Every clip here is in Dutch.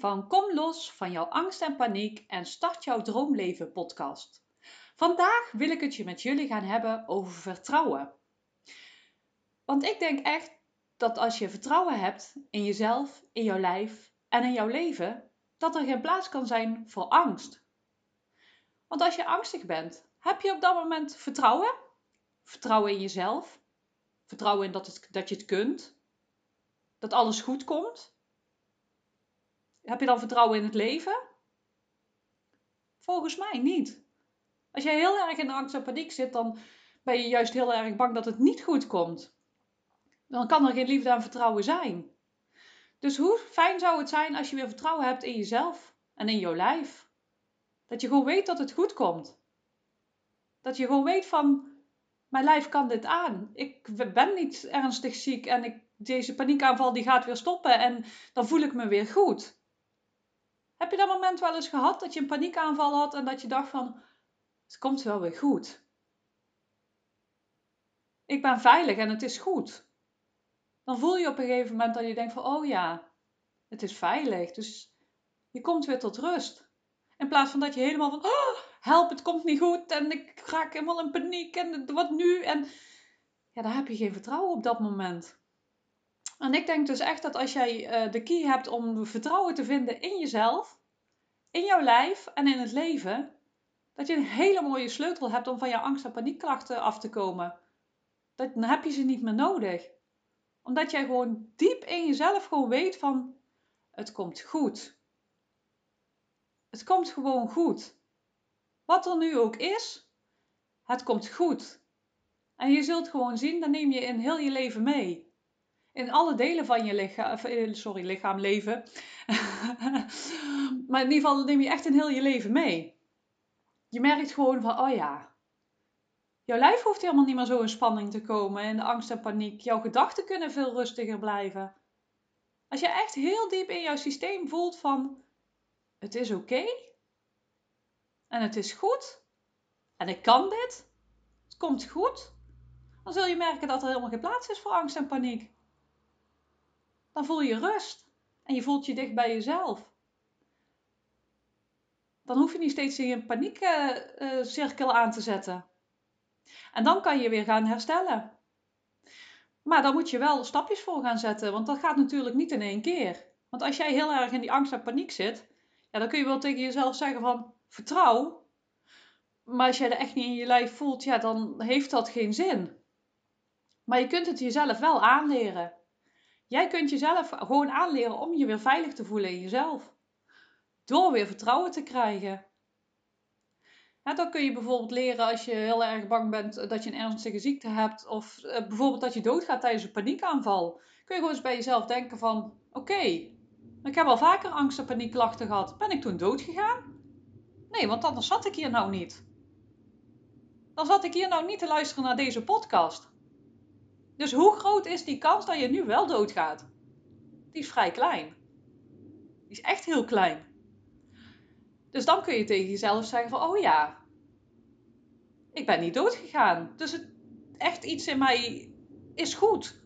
van Kom los van jouw angst en paniek en start jouw droomleven podcast. Vandaag wil ik het je met jullie gaan hebben over vertrouwen. Want ik denk echt dat als je vertrouwen hebt in jezelf, in jouw lijf en in jouw leven, dat er geen plaats kan zijn voor angst. Want als je angstig bent, heb je op dat moment vertrouwen? Vertrouwen in jezelf? Vertrouwen in dat, het, dat je het kunt? Dat alles goed komt? Heb je dan vertrouwen in het leven? Volgens mij niet. Als jij heel erg in angst en paniek zit, dan ben je juist heel erg bang dat het niet goed komt. Dan kan er geen liefde en vertrouwen zijn. Dus hoe fijn zou het zijn als je weer vertrouwen hebt in jezelf en in jouw lijf? Dat je gewoon weet dat het goed komt. Dat je gewoon weet van, mijn lijf kan dit aan. Ik ben niet ernstig ziek en ik, deze paniekaanval die gaat weer stoppen en dan voel ik me weer goed. Heb je dat moment wel eens gehad dat je een paniekaanval had en dat je dacht van, het komt wel weer goed. Ik ben veilig en het is goed. Dan voel je op een gegeven moment dat je denkt van, oh ja, het is veilig. Dus je komt weer tot rust. In plaats van dat je helemaal van, oh, help, het komt niet goed en ik raak helemaal in paniek en wat nu? En ja, dan heb je geen vertrouwen op dat moment. En ik denk dus echt dat als jij uh, de key hebt om vertrouwen te vinden in jezelf, in jouw lijf en in het leven, dat je een hele mooie sleutel hebt om van jouw angst- en paniekklachten af te komen. Dat, dan heb je ze niet meer nodig. Omdat jij gewoon diep in jezelf gewoon weet van, het komt goed. Het komt gewoon goed. Wat er nu ook is, het komt goed. En je zult gewoon zien, dan neem je in heel je leven mee. In alle delen van je lichaam, eh, sorry, lichaam, leven. maar in ieder geval neem je echt in heel je leven mee. Je merkt gewoon van, oh ja, jouw lijf hoeft helemaal niet meer zo in spanning te komen, in de angst en paniek. Jouw gedachten kunnen veel rustiger blijven. Als je echt heel diep in jouw systeem voelt van, het is oké, en het is goed en ik kan dit, het komt goed, dan zul je merken dat er helemaal geen plaats is voor angst en paniek. Dan voel je rust en je voelt je dicht bij jezelf. Dan hoef je niet steeds in een paniekcirkel aan te zetten. En dan kan je weer gaan herstellen. Maar dan moet je wel stapjes voor gaan zetten, want dat gaat natuurlijk niet in één keer. Want als jij heel erg in die angst en paniek zit, ja, dan kun je wel tegen jezelf zeggen van vertrouw. Maar als jij dat echt niet in je lijf voelt, ja, dan heeft dat geen zin. Maar je kunt het jezelf wel aanleren. Jij kunt jezelf gewoon aanleren om je weer veilig te voelen in jezelf. Door weer vertrouwen te krijgen. Ja, dan kun je bijvoorbeeld leren als je heel erg bang bent dat je een ernstige ziekte hebt. Of eh, bijvoorbeeld dat je doodgaat tijdens een paniekaanval. Kun je gewoon eens bij jezelf denken van... Oké, ik heb al vaker angst- en paniekklachten gehad. Ben ik toen dood gegaan? Nee, want anders zat ik hier nou niet. Dan zat ik hier nou niet te luisteren naar deze podcast. Dus hoe groot is die kans dat je nu wel doodgaat? Die is vrij klein. Die is echt heel klein. Dus dan kun je tegen jezelf zeggen van, oh ja, ik ben niet doodgegaan. Dus het, echt iets in mij is goed.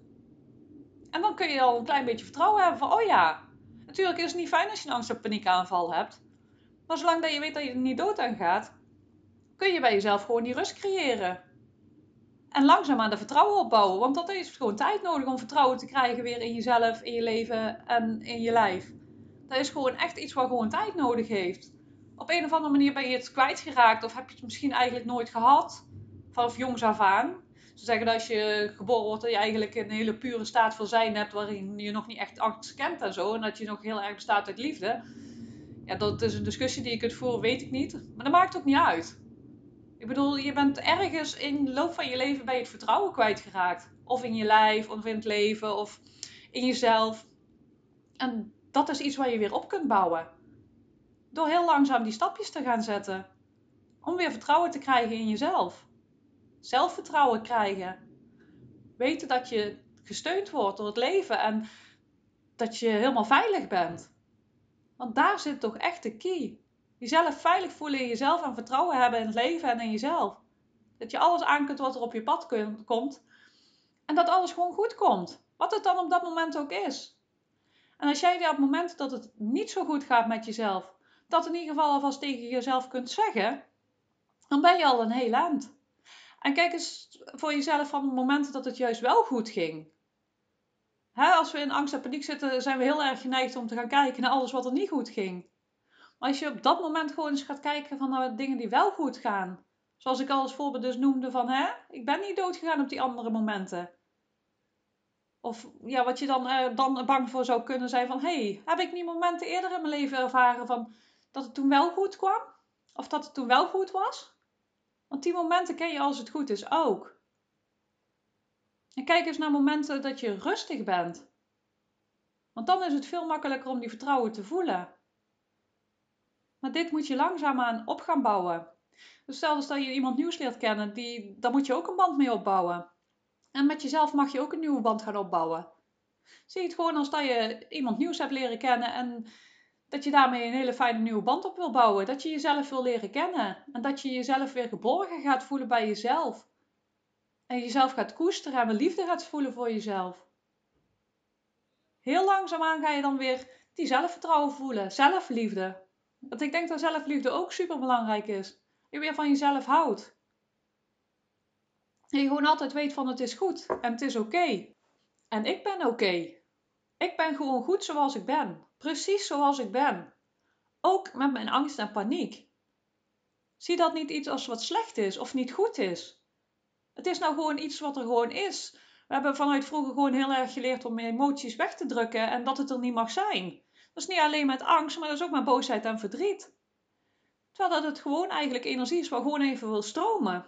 En dan kun je al een klein beetje vertrouwen hebben van, oh ja, natuurlijk is het niet fijn als je een angst- of paniekaanval hebt. Maar zolang dat je weet dat je er niet dood aan gaat, kun je bij jezelf gewoon die rust creëren. En langzaam aan de vertrouwen opbouwen. Want dat is gewoon tijd nodig om vertrouwen te krijgen weer in jezelf, in je leven en in je lijf. Dat is gewoon echt iets wat gewoon tijd nodig heeft. Op een of andere manier ben je het kwijtgeraakt of heb je het misschien eigenlijk nooit gehad. Vanaf jongs af aan. Ze zeggen dat als je geboren wordt dat je eigenlijk een hele pure staat van zijn hebt waarin je nog niet echt angst kent en zo. En dat je nog heel erg bestaat uit liefde. Ja, dat is een discussie die je kunt voeren, weet ik niet. Maar dat maakt ook niet uit. Ik bedoel, je bent ergens in de loop van je leven bij het vertrouwen kwijtgeraakt. Of in je lijf, of in het leven, of in jezelf. En dat is iets waar je weer op kunt bouwen. Door heel langzaam die stapjes te gaan zetten. Om weer vertrouwen te krijgen in jezelf. Zelfvertrouwen krijgen. Weten dat je gesteund wordt door het leven en dat je helemaal veilig bent. Want daar zit toch echt de key. Jezelf veilig voelen in jezelf en vertrouwen hebben in het leven en in jezelf. Dat je alles aan kunt wat er op je pad komt. En dat alles gewoon goed komt. Wat het dan op dat moment ook is. En als jij op momenten dat het niet zo goed gaat met jezelf, dat in ieder geval alvast tegen jezelf kunt zeggen, dan ben je al een heel eind. En kijk eens voor jezelf van momenten dat het juist wel goed ging. Als we in angst en paniek zitten, zijn we heel erg geneigd om te gaan kijken naar alles wat er niet goed ging. Als je op dat moment gewoon eens gaat kijken van naar dingen die wel goed gaan. Zoals ik al als voorbeeld dus noemde van, hè, ik ben niet dood gegaan op die andere momenten. Of ja, wat je dan, uh, dan bang voor zou kunnen zijn van, hey, heb ik niet momenten eerder in mijn leven ervaren van dat het toen wel goed kwam? Of dat het toen wel goed was? Want die momenten ken je als het goed is ook. En kijk eens naar momenten dat je rustig bent. Want dan is het veel makkelijker om die vertrouwen te voelen. Maar dit moet je langzaamaan op gaan bouwen. Dus stel dat je iemand nieuws leert kennen, die, daar moet je ook een band mee opbouwen. En met jezelf mag je ook een nieuwe band gaan opbouwen. Zie het gewoon als dat je iemand nieuws hebt leren kennen en dat je daarmee een hele fijne nieuwe band op wil bouwen. Dat je jezelf wil leren kennen. En dat je jezelf weer geborgen gaat voelen bij jezelf. En jezelf gaat koesteren en liefde gaat voelen voor jezelf. Heel langzaamaan ga je dan weer die zelfvertrouwen voelen, zelfliefde. Want ik denk dat zelfliefde ook super belangrijk is. Je weer van jezelf houdt. En je gewoon altijd weet van het is goed en het is oké. En ik ben oké. Ik ben gewoon goed zoals ik ben. Precies zoals ik ben. Ook met mijn angst en paniek. Zie dat niet iets als wat slecht is of niet goed is. Het is nou gewoon iets wat er gewoon is. We hebben vanuit vroeger gewoon heel erg geleerd om emoties weg te drukken en dat het er niet mag zijn. Dat is niet alleen met angst, maar dat is ook met boosheid en verdriet. Terwijl dat het gewoon eigenlijk energie is wat gewoon even wil stromen.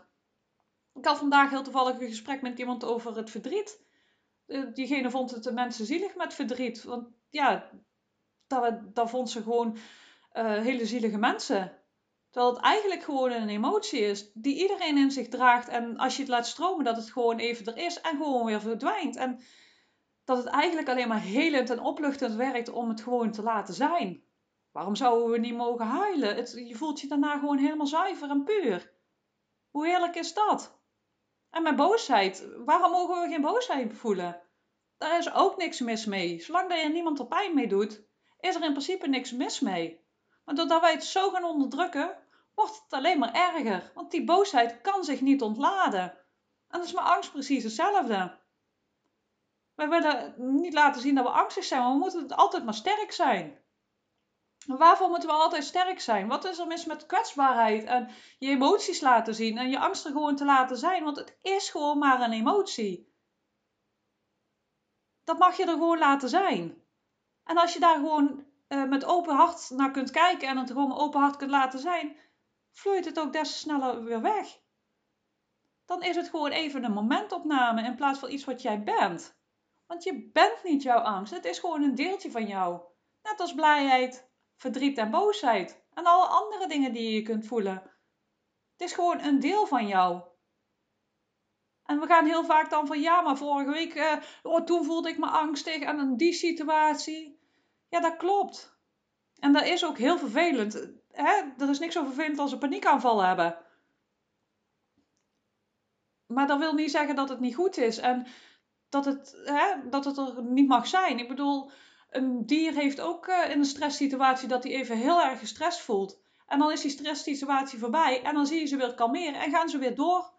Ik had vandaag heel toevallig een gesprek met iemand over het verdriet. Eh, diegene vond het de mensen zielig met verdriet. Want ja, dat, dat vond ze gewoon uh, hele zielige mensen. Terwijl het eigenlijk gewoon een emotie is die iedereen in zich draagt. En als je het laat stromen, dat het gewoon even er is en gewoon weer verdwijnt. En dat het eigenlijk alleen maar helend en opluchtend werkt om het gewoon te laten zijn. Waarom zouden we niet mogen huilen? Het, je voelt je daarna gewoon helemaal zuiver en puur. Hoe heerlijk is dat? En met boosheid. Waarom mogen we geen boosheid voelen? Daar is ook niks mis mee. Zolang dat niemand er pijn mee doet, is er in principe niks mis mee. Maar doordat wij het zo gaan onderdrukken, wordt het alleen maar erger. Want die boosheid kan zich niet ontladen. En dat is met angst precies hetzelfde. We willen niet laten zien dat we angstig zijn, maar we moeten altijd maar sterk zijn. Waarvoor moeten we altijd sterk zijn? Wat is er mis met kwetsbaarheid en je emoties laten zien en je angsten gewoon te laten zijn? Want het is gewoon maar een emotie. Dat mag je er gewoon laten zijn. En als je daar gewoon uh, met open hart naar kunt kijken en het gewoon open hart kunt laten zijn, vloeit het ook des te sneller weer weg. Dan is het gewoon even een momentopname in plaats van iets wat jij bent. Want je bent niet jouw angst, het is gewoon een deeltje van jou. Net als blijheid, verdriet en boosheid en alle andere dingen die je kunt voelen. Het is gewoon een deel van jou. En we gaan heel vaak dan van ja, maar vorige week, uh, oh, toen voelde ik me angstig en in die situatie. Ja, dat klopt. En dat is ook heel vervelend. Hè? Er is niks zo vervelend als een paniekaanval hebben. Maar dat wil niet zeggen dat het niet goed is en dat het, hè, dat het er niet mag zijn. Ik bedoel, een dier heeft ook uh, in een stresssituatie dat hij even heel erg gestrest voelt. En dan is die stresssituatie voorbij en dan zie je ze weer kalmeren en gaan ze weer door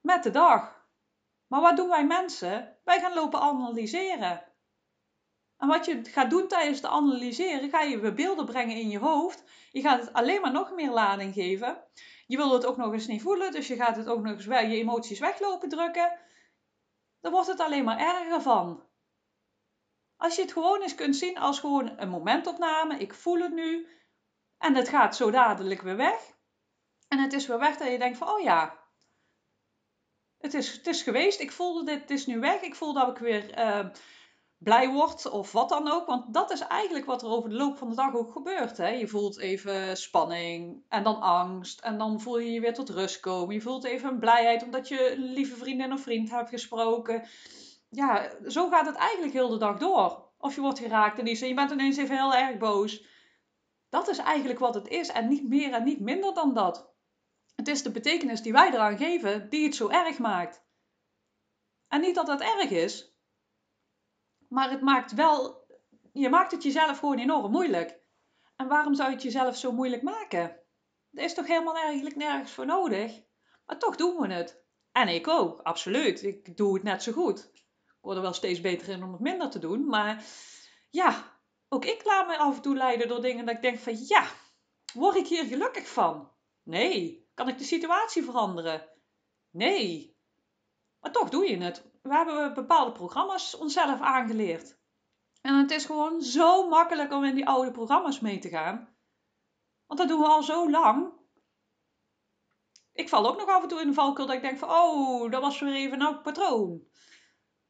met de dag. Maar wat doen wij mensen? Wij gaan lopen analyseren. En wat je gaat doen tijdens het analyseren, ga je weer beelden brengen in je hoofd. Je gaat het alleen maar nog meer lading geven. Je wil het ook nog eens niet voelen, dus je gaat het ook nog eens je emoties weglopen drukken. Dan wordt het alleen maar erger van. Als je het gewoon eens kunt zien als gewoon een momentopname, ik voel het nu en het gaat zo dadelijk weer weg. En het is weer weg dat je denkt van, oh ja, het is, het is geweest, ik voelde dit, het is nu weg. Ik voel dat ik weer uh, blij word of wat dan ook. Want dat is eigenlijk wat er over de loop van de dag ook gebeurt. Hè? Je voelt even spanning en dan angst. En dan voel je je weer tot rust komen. Je voelt even een blijheid omdat je een lieve vriendin of vriend hebt gesproken ja, zo gaat het eigenlijk heel de dag door. Of je wordt geraakt en je bent ineens even heel erg boos. Dat is eigenlijk wat het is en niet meer en niet minder dan dat. Het is de betekenis die wij eraan geven die het zo erg maakt. En niet dat dat erg is, maar het maakt wel je maakt het jezelf gewoon enorm moeilijk. En waarom zou je het jezelf zo moeilijk maken? Er is toch helemaal eigenlijk nergens voor nodig? Maar toch doen we het. En ik ook, absoluut. Ik doe het net zo goed. Ik word er wel steeds beter in om het minder te doen. Maar ja, ook ik laat me af en toe leiden door dingen dat ik denk van ja, word ik hier gelukkig van? Nee. Kan ik de situatie veranderen? Nee. Maar toch doe je het. We hebben bepaalde programma's onszelf aangeleerd. En het is gewoon zo makkelijk om in die oude programma's mee te gaan. Want dat doen we al zo lang. Ik val ook nog af en toe in de valkuil dat ik denk van, oh, dat was weer even een oud patroon.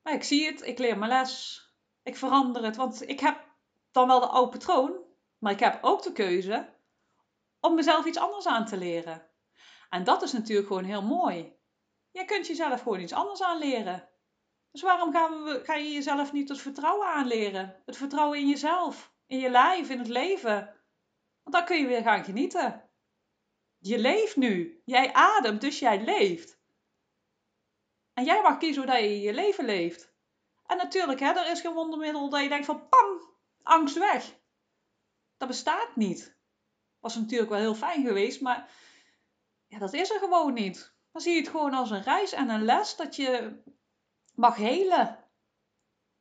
Maar ik zie het, ik leer mijn les, ik verander het. Want ik heb dan wel de oude patroon, maar ik heb ook de keuze om mezelf iets anders aan te leren. En dat is natuurlijk gewoon heel mooi. Jij kunt jezelf gewoon iets anders aanleren. Dus waarom gaan we, ga je jezelf niet het vertrouwen aanleren? Het vertrouwen in jezelf, in je lijf, in het leven. Want dan kun je weer gaan genieten. Je leeft nu. Jij ademt, dus jij leeft. En jij mag kiezen hoe je je leven leeft. En natuurlijk, hè, er is geen wondermiddel dat je denkt van pam, angst weg. Dat bestaat niet. Was natuurlijk wel heel fijn geweest, maar ja, dat is er gewoon niet. Dan zie je het gewoon als een reis en een les dat je mag helen.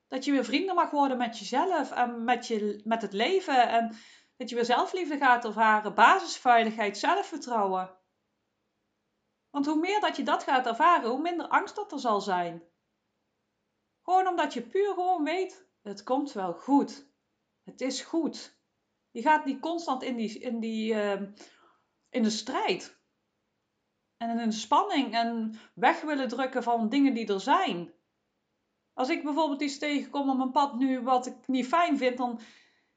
Dat je weer vrienden mag worden met jezelf en met, je, met het leven. En dat je weer zelfliefde gaat ervaren, basisveiligheid, zelfvertrouwen. Want hoe meer dat je dat gaat ervaren, hoe minder angst dat er zal zijn. Gewoon omdat je puur gewoon weet, het komt wel goed. Het is goed. Je gaat niet constant in, die, in, die, uh, in de strijd. En de spanning en weg willen drukken van dingen die er zijn. Als ik bijvoorbeeld iets tegenkom op mijn pad nu wat ik niet fijn vind, dan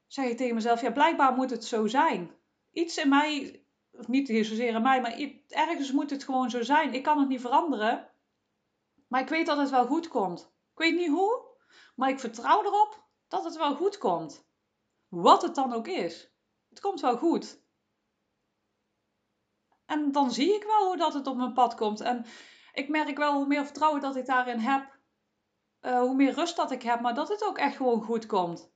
zeg ik tegen mezelf, ja blijkbaar moet het zo zijn. Iets in mij, of niet zozeer in mij, maar ergens moet het gewoon zo zijn. Ik kan het niet veranderen, maar ik weet dat het wel goed komt. Ik weet niet hoe, maar ik vertrouw erop dat het wel goed komt. Wat het dan ook is. Het komt wel goed. En dan zie ik wel hoe dat het op mijn pad komt. En ik merk wel hoe meer vertrouwen dat ik daarin heb. Uh, hoe meer rust dat ik heb, maar dat het ook echt gewoon goed komt.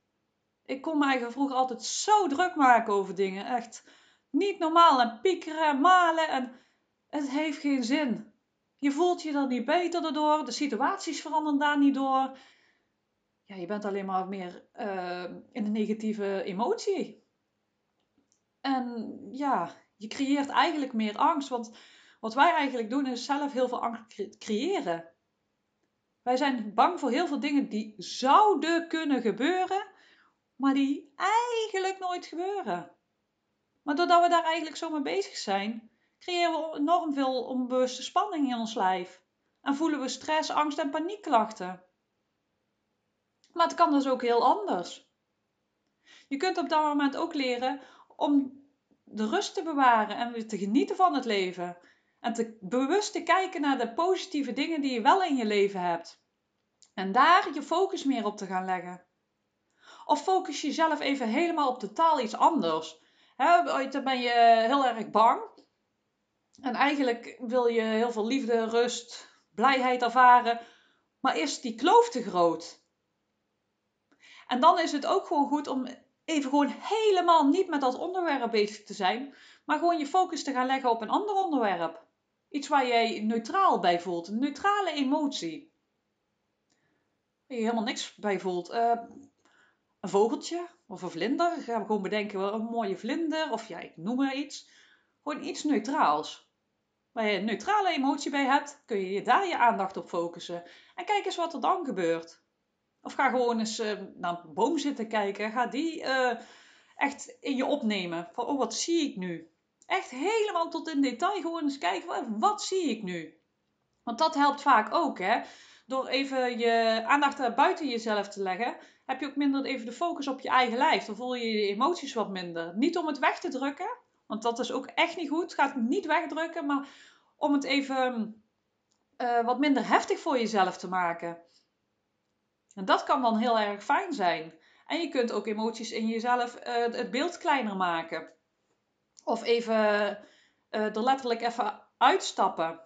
Ik kon me eigenlijk vroeger altijd zo druk maken over dingen. Echt niet normaal. En piekeren en malen. En het heeft geen zin. Je voelt je er niet beter door. De situaties veranderen daar niet door. Ja, je bent alleen maar meer uh, in een negatieve emotie. En ja, je creëert eigenlijk meer angst. Want wat wij eigenlijk doen is zelf heel veel angst creëren. Wij zijn bang voor heel veel dingen die zouden kunnen gebeuren, maar die eigenlijk nooit gebeuren. Maar doordat we daar eigenlijk zo mee bezig zijn, creëren we enorm veel onbewuste spanning in ons lijf. En voelen we stress, angst en paniekklachten. Maar het kan dus ook heel anders. Je kunt op dat moment ook leren om de rust te bewaren en weer te genieten van het leven. En te bewust te kijken naar de positieve dingen die je wel in je leven hebt. En daar je focus meer op te gaan leggen. Of focus jezelf even helemaal op totaal iets anders. He, dan ben je heel erg bang. En eigenlijk wil je heel veel liefde, rust, blijheid ervaren. Maar is die kloof te groot? En dan is het ook gewoon goed om even gewoon helemaal niet met dat onderwerp bezig te zijn, maar gewoon je focus te gaan leggen op een ander onderwerp. Iets waar jij neutraal bij voelt, een neutrale emotie. Waar je helemaal niks bij voelt. Uh, een vogeltje of een vlinder. We gewoon bedenken, wel een mooie vlinder of ja, ik noem maar iets. Gewoon iets neutraals. Waar je een neutrale emotie bij hebt, kun je daar je aandacht op focussen. En kijk eens wat er dan gebeurt. Of ga gewoon eens uh, naar een boom zitten kijken. Ga die uh, echt in je opnemen. Van, oh, wat zie ik nu? Echt helemaal tot in detail gewoon eens kijken, wat zie ik nu? Want dat helpt vaak ook, hè. Door even je aandacht buiten jezelf te leggen, heb je ook minder even de focus op je eigen lijf. Dan voel je je emoties wat minder. Niet om het weg te drukken, want dat is ook echt niet goed. Ga het niet wegdrukken, maar om het even uh, wat minder heftig voor jezelf te maken. En dat kan dan heel erg fijn zijn. En je kunt ook emoties in jezelf uh, het beeld kleiner maken. Of even uh, er letterlijk even uitstappen.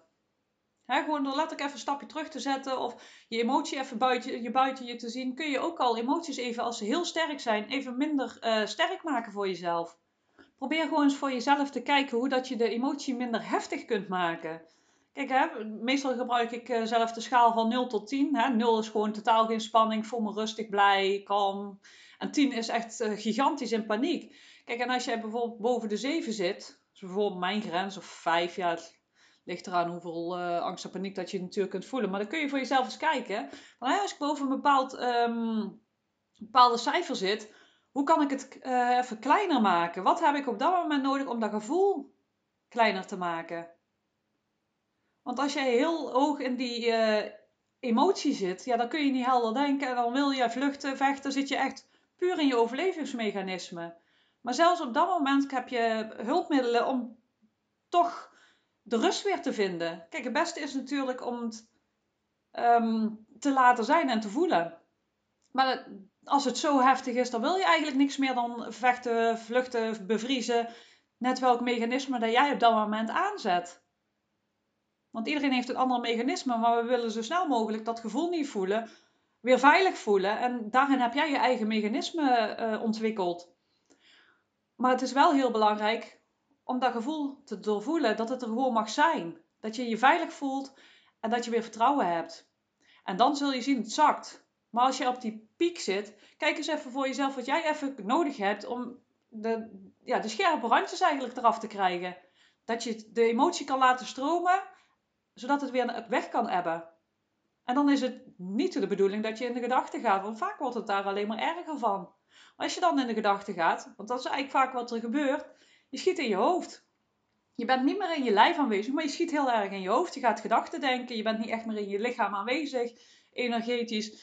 gewoon door letterlijk even een stapje terug te zetten of je emotie even buiten je, buiten je te zien, kun je ook al emoties even, als ze heel sterk zijn, even minder uh, sterk maken voor jezelf. Probeer gewoon eens voor jezelf te kijken hoe dat je de emotie minder heftig kunt maken. Kijk, hè, meestal gebruik ik uh, zelf de schaal van 0 tot 10. Hè. 0 is gewoon totaal geen spanning, voel me rustig, blij, kalm. En 10 is echt uh, gigantisch in paniek. Kijk, en als jij bijvoorbeeld boven de 7 zit, dus bijvoorbeeld mijn grens, of 5, ja, het ligt eraan hoeveel uh, angst en paniek dat je natuurlijk kunt voelen. Maar dan kun je voor jezelf eens kijken. Als ik boven een bepaald, um, bepaalde cijfer zit, hoe kan ik het even kleiner maken? Wat heb ik op dat moment nodig om dat gevoel kleiner te maken? Want als jij heel hoog in die uh, emotie zit, ja, dan kun je niet helder denken. En dan wil je vluchten, vechten, zit je echt puur in je overlevingsmechanisme. Maar zelfs op dat moment heb je hulpmiddelen om toch de rust weer te vinden. Kijk, het beste is natuurlijk om het um, te laten zijn en te voelen. Maar als het zo heftig is, dan wil je eigenlijk niks meer dan vechten, vluchten, bevriezen. Net welk mechanisme dat jij op dat moment aanzet. Want iedereen heeft een ander mechanisme, maar we willen zo snel mogelijk dat gevoel niet voelen, weer veilig voelen. En daarin heb jij je eigen mechanisme uh, ontwikkeld. Maar het is wel heel belangrijk om dat gevoel te doorvoelen, dat het er gewoon mag zijn. Dat je je veilig voelt en dat je weer vertrouwen hebt. En dan zul je zien, het zakt. Maar als je op die piek zit, kijk eens even voor jezelf wat jij even nodig hebt om de, ja, de scherpe randjes eigenlijk eraf te krijgen. Dat je de emotie kan laten stromen, zodat het weer weg kan hebben. En dan is het niet de bedoeling dat je in de gedachten gaat, want vaak wordt het daar alleen maar erger van. Als je dan in de gedachten gaat, want dat is eigenlijk vaak wat er gebeurt, je schiet in je hoofd. Je bent niet meer in je lijf aanwezig, maar je schiet heel erg in je hoofd. Je gaat gedachten denken, je bent niet echt meer in je lichaam aanwezig, energetisch.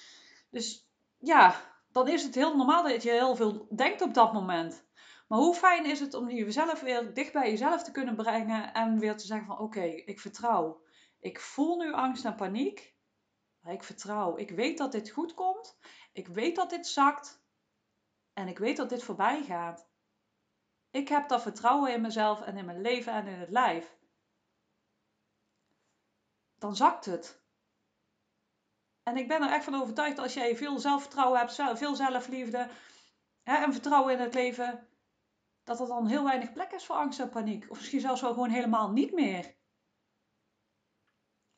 Dus ja, dan is het heel normaal dat je heel veel denkt op dat moment. Maar hoe fijn is het om jezelf weer dicht bij jezelf te kunnen brengen en weer te zeggen van oké, ik vertrouw. Ik voel nu angst en paniek. Maar ik vertrouw. Ik weet dat dit goed komt. Ik weet dat dit zakt. En ik weet dat dit voorbij gaat. Ik heb dat vertrouwen in mezelf en in mijn leven en in het lijf. Dan zakt het. En ik ben er echt van overtuigd als jij veel zelfvertrouwen hebt, veel zelfliefde hè, en vertrouwen in het leven, dat er dan heel weinig plek is voor angst en paniek. Of misschien zelfs wel gewoon helemaal niet meer.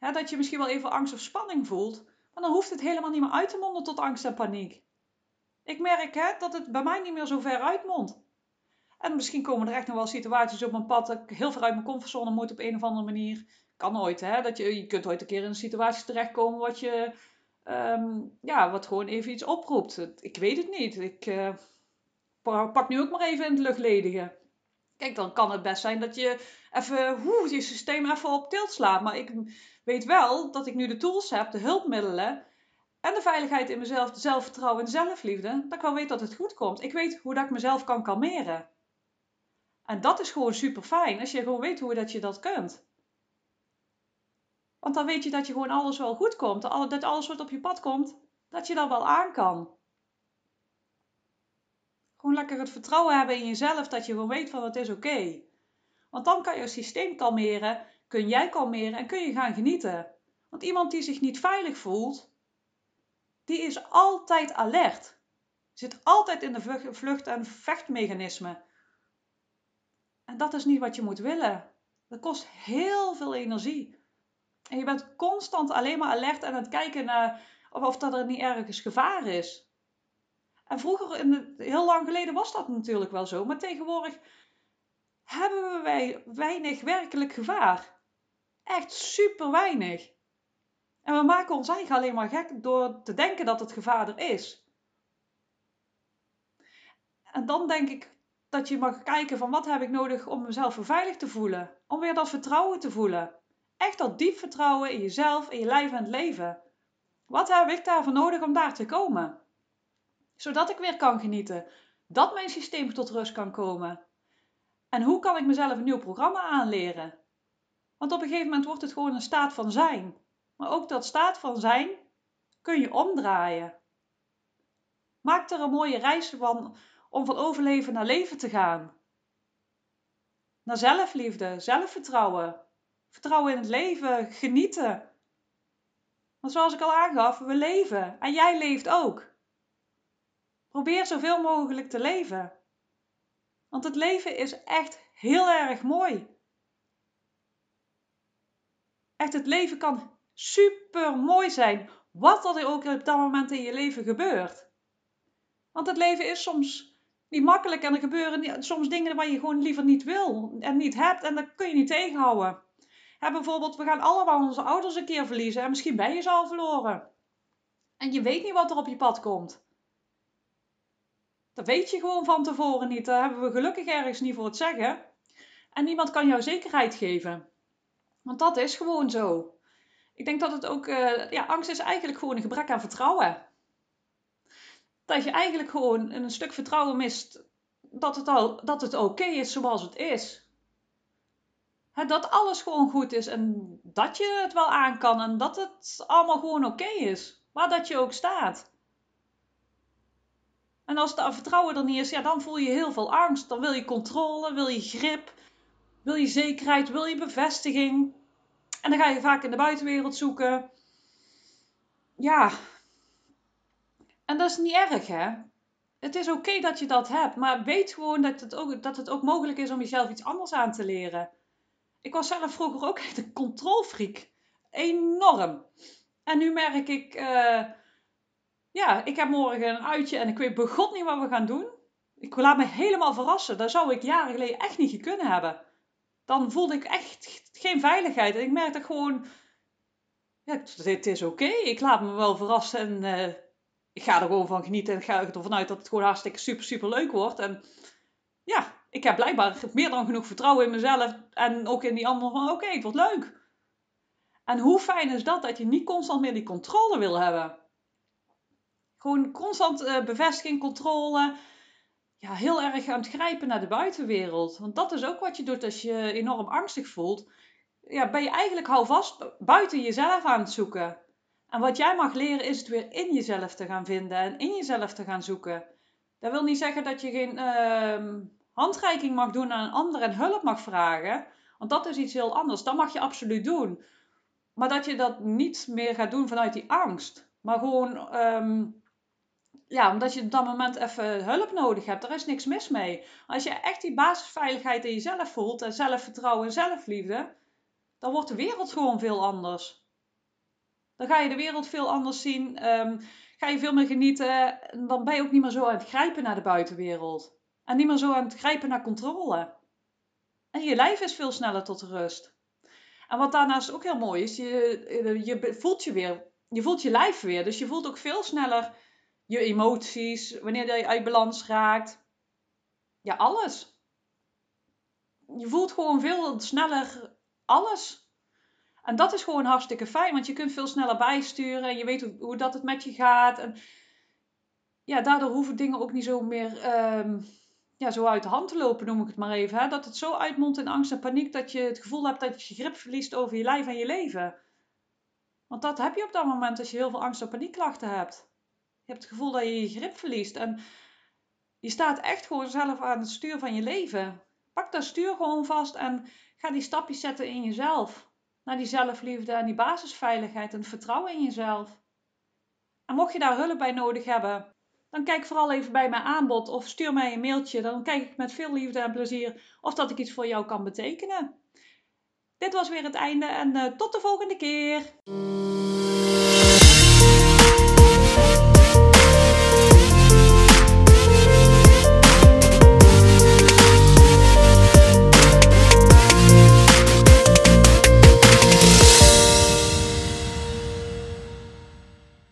Ja, dat je misschien wel even angst of spanning voelt, maar dan hoeft het helemaal niet meer uit te monden tot angst en paniek. Ik merk hè, dat het bij mij niet meer zo ver uitmondt. En misschien komen er echt nog wel situaties op mijn pad dat ik heel ver uit mijn comfortzone moet op een of andere manier. Kan ooit, hè? Dat je, je kunt ooit een keer in een situatie terechtkomen wat je, um, ja, wat gewoon even iets oproept. Ik weet het niet. Ik uh, pak nu ook maar even in het luchtledige. Kijk, dan kan het best zijn dat je even hoe, je systeem even op tilt slaat. Maar ik weet wel dat ik nu de tools heb, de hulpmiddelen en de veiligheid in mezelf, de zelfvertrouwen en de zelfliefde, dat ik wel weet dat het goed komt. Ik weet hoe dat ik mezelf kan kalmeren. En dat is gewoon super fijn, als je gewoon weet hoe dat je dat kunt. Want dan weet je dat je gewoon alles wel goed komt, dat alles wat op je pad komt, dat je dat wel aan kan. Gewoon lekker het vertrouwen hebben in jezelf, dat je gewoon weet van het is oké. Want dan kan je systeem kalmeren, kun jij kalmeren en kun je gaan genieten. Want iemand die zich niet veilig voelt, die is altijd alert. Zit altijd in de vlucht- en vechtmechanisme. En dat is niet wat je moet willen. Dat kost heel veel energie. En je bent constant alleen maar alert aan het kijken naar of, of dat er niet ergens gevaar is. En vroeger, in heel lang geleden, was dat natuurlijk wel zo. Maar tegenwoordig hebben wij weinig werkelijk gevaar. Echt super weinig. En we maken ons eigen alleen maar gek door te denken dat het gevaar er is. En dan denk ik dat je mag kijken van wat heb ik nodig om mezelf veilig te voelen. Om weer dat vertrouwen te voelen. Echt dat diep vertrouwen in jezelf, in je lijf en het leven. Wat heb ik daarvoor nodig om daar te komen? Zodat ik weer kan genieten. Dat mijn systeem tot rust kan komen. En hoe kan ik mezelf een nieuw programma aanleren? Want op een gegeven moment wordt het gewoon een staat van zijn. Maar ook dat staat van zijn kun je omdraaien. Maak er een mooie reis van om van overleven naar leven te gaan. Naar zelfliefde, zelfvertrouwen, Vertrouwen in het leven, genieten. Want zoals ik al aangaf, we leven en jij leeft ook. Probeer zoveel mogelijk te leven. Want het leven is echt heel erg mooi. Echt, het leven kan super mooi zijn, wat er ook op dat moment in je leven gebeurt. Want het leven is soms niet makkelijk en er gebeuren soms dingen waar je gewoon liever niet wil en niet hebt en dat kun je niet tegenhouden. bijvoorbeeld, we gaan allemaal onze ouders een keer verliezen en misschien ben je ze al verloren. En je weet niet wat er op je pad komt. Dat weet je gewoon van tevoren niet. Daar hebben we gelukkig ergens niet voor het zeggen. En niemand kan jou zekerheid geven. Want dat is gewoon zo. Ik denk dat het ook, uh, ja, angst is eigenlijk gewoon een gebrek aan vertrouwen. Dat je eigenlijk gewoon een stuk vertrouwen mist dat het, al, dat het oké is zoals het is. dat alles gewoon goed is en dat je het wel aan kan en dat het allemaal gewoon oké is. Waar dat je ook staat. En als het vertrouwen er niet is, ja, dan voel je heel veel angst. Dan wil je controle, wil je grip, wil je zekerheid, wil je bevestiging. En dan ga je vaak in de buitenwereld zoeken. Ja. En dat is niet erg, hè? Het is oké dat je dat hebt, maar weet gewoon dat het, ook, dat het ook mogelijk is om jezelf iets anders aan te leren. Ik was zelf vroeger ook echt een controlfreak. Enorm. En nu merk ik, uh, ja, ik heb morgen een uitje en ik weet begot niet wat we gaan doen. Ik laat me helemaal verrassen. Dat zou ik jaren geleden echt niet kunnen hebben. Dan voelde ik echt geen veiligheid. En ik merkte gewoon, ja, dit is oké. Ik laat me wel verrassen en uh, ik ga er gewoon van genieten. En ga ervan uit dat het gewoon hartstikke super, super leuk wordt. En ja, ik heb blijkbaar meer dan genoeg vertrouwen in mezelf en ook in die anderen van oké, het wordt leuk. En hoe fijn is dat dat je niet constant meer die controle wil hebben? Gewoon constant uh, bevestiging, controle. Ja, heel erg aan het grijpen naar de buitenwereld. Want dat is ook wat je doet als je enorm angstig voelt. Ja, ben je eigenlijk hou vast buiten jezelf aan het zoeken. En wat jij mag leren is het weer in jezelf te gaan vinden en in jezelf te gaan zoeken. Dat wil niet zeggen dat je geen uh, handreiking mag doen aan een ander en hulp mag vragen. Want dat is iets heel anders. Dat mag je absoluut doen. Maar dat je dat niet meer gaat doen vanuit die angst. Maar gewoon um, ja, omdat je op dat moment even hulp nodig hebt. Er is niks mis mee. Als je echt die basisveiligheid in jezelf voelt en zelfvertrouwen en zelfliefde, dan wordt de wereld gewoon veel anders. Dan ga je de wereld veel anders zien. Um, ga je veel meer genieten. En dan ben je ook niet meer zo aan het grijpen naar de buitenwereld. En niet meer zo aan het grijpen naar controle. En je lijf is veel sneller tot rust. En wat daarnaast ook heel mooi is, je, je voelt je weer. Je voelt je lijf weer. Dus je voelt ook veel sneller je emoties, wanneer je uit balans raakt. Ja, alles. Je voelt gewoon veel sneller alles. En dat is gewoon hartstikke fijn, want je kunt veel sneller bijsturen en je weet hoe, dat het met je gaat. En ja, daardoor hoeven dingen ook niet zo meer um, ja, zo uit de hand te lopen, noem ik het maar even. Hè? Dat het zo uitmondt in angst en paniek dat je het gevoel hebt dat je grip verliest over je lijf en je leven. Want dat heb je op dat moment als je heel veel angst en paniekklachten hebt. Je hebt het gevoel dat je je grip verliest. En je staat echt gewoon zelf aan het stuur van je leven. Pak dat stuur gewoon vast en ga die stapjes zetten in jezelf. Naar die zelfliefde en die basisveiligheid en vertrouwen in jezelf. En mocht je daar hulp bij nodig hebben, dan kijk vooral even bij mijn aanbod of stuur mij een mailtje. Dan kijk ik met veel liefde en plezier of dat ik iets voor jou kan betekenen. Dit was weer het einde en uh, tot de volgende keer.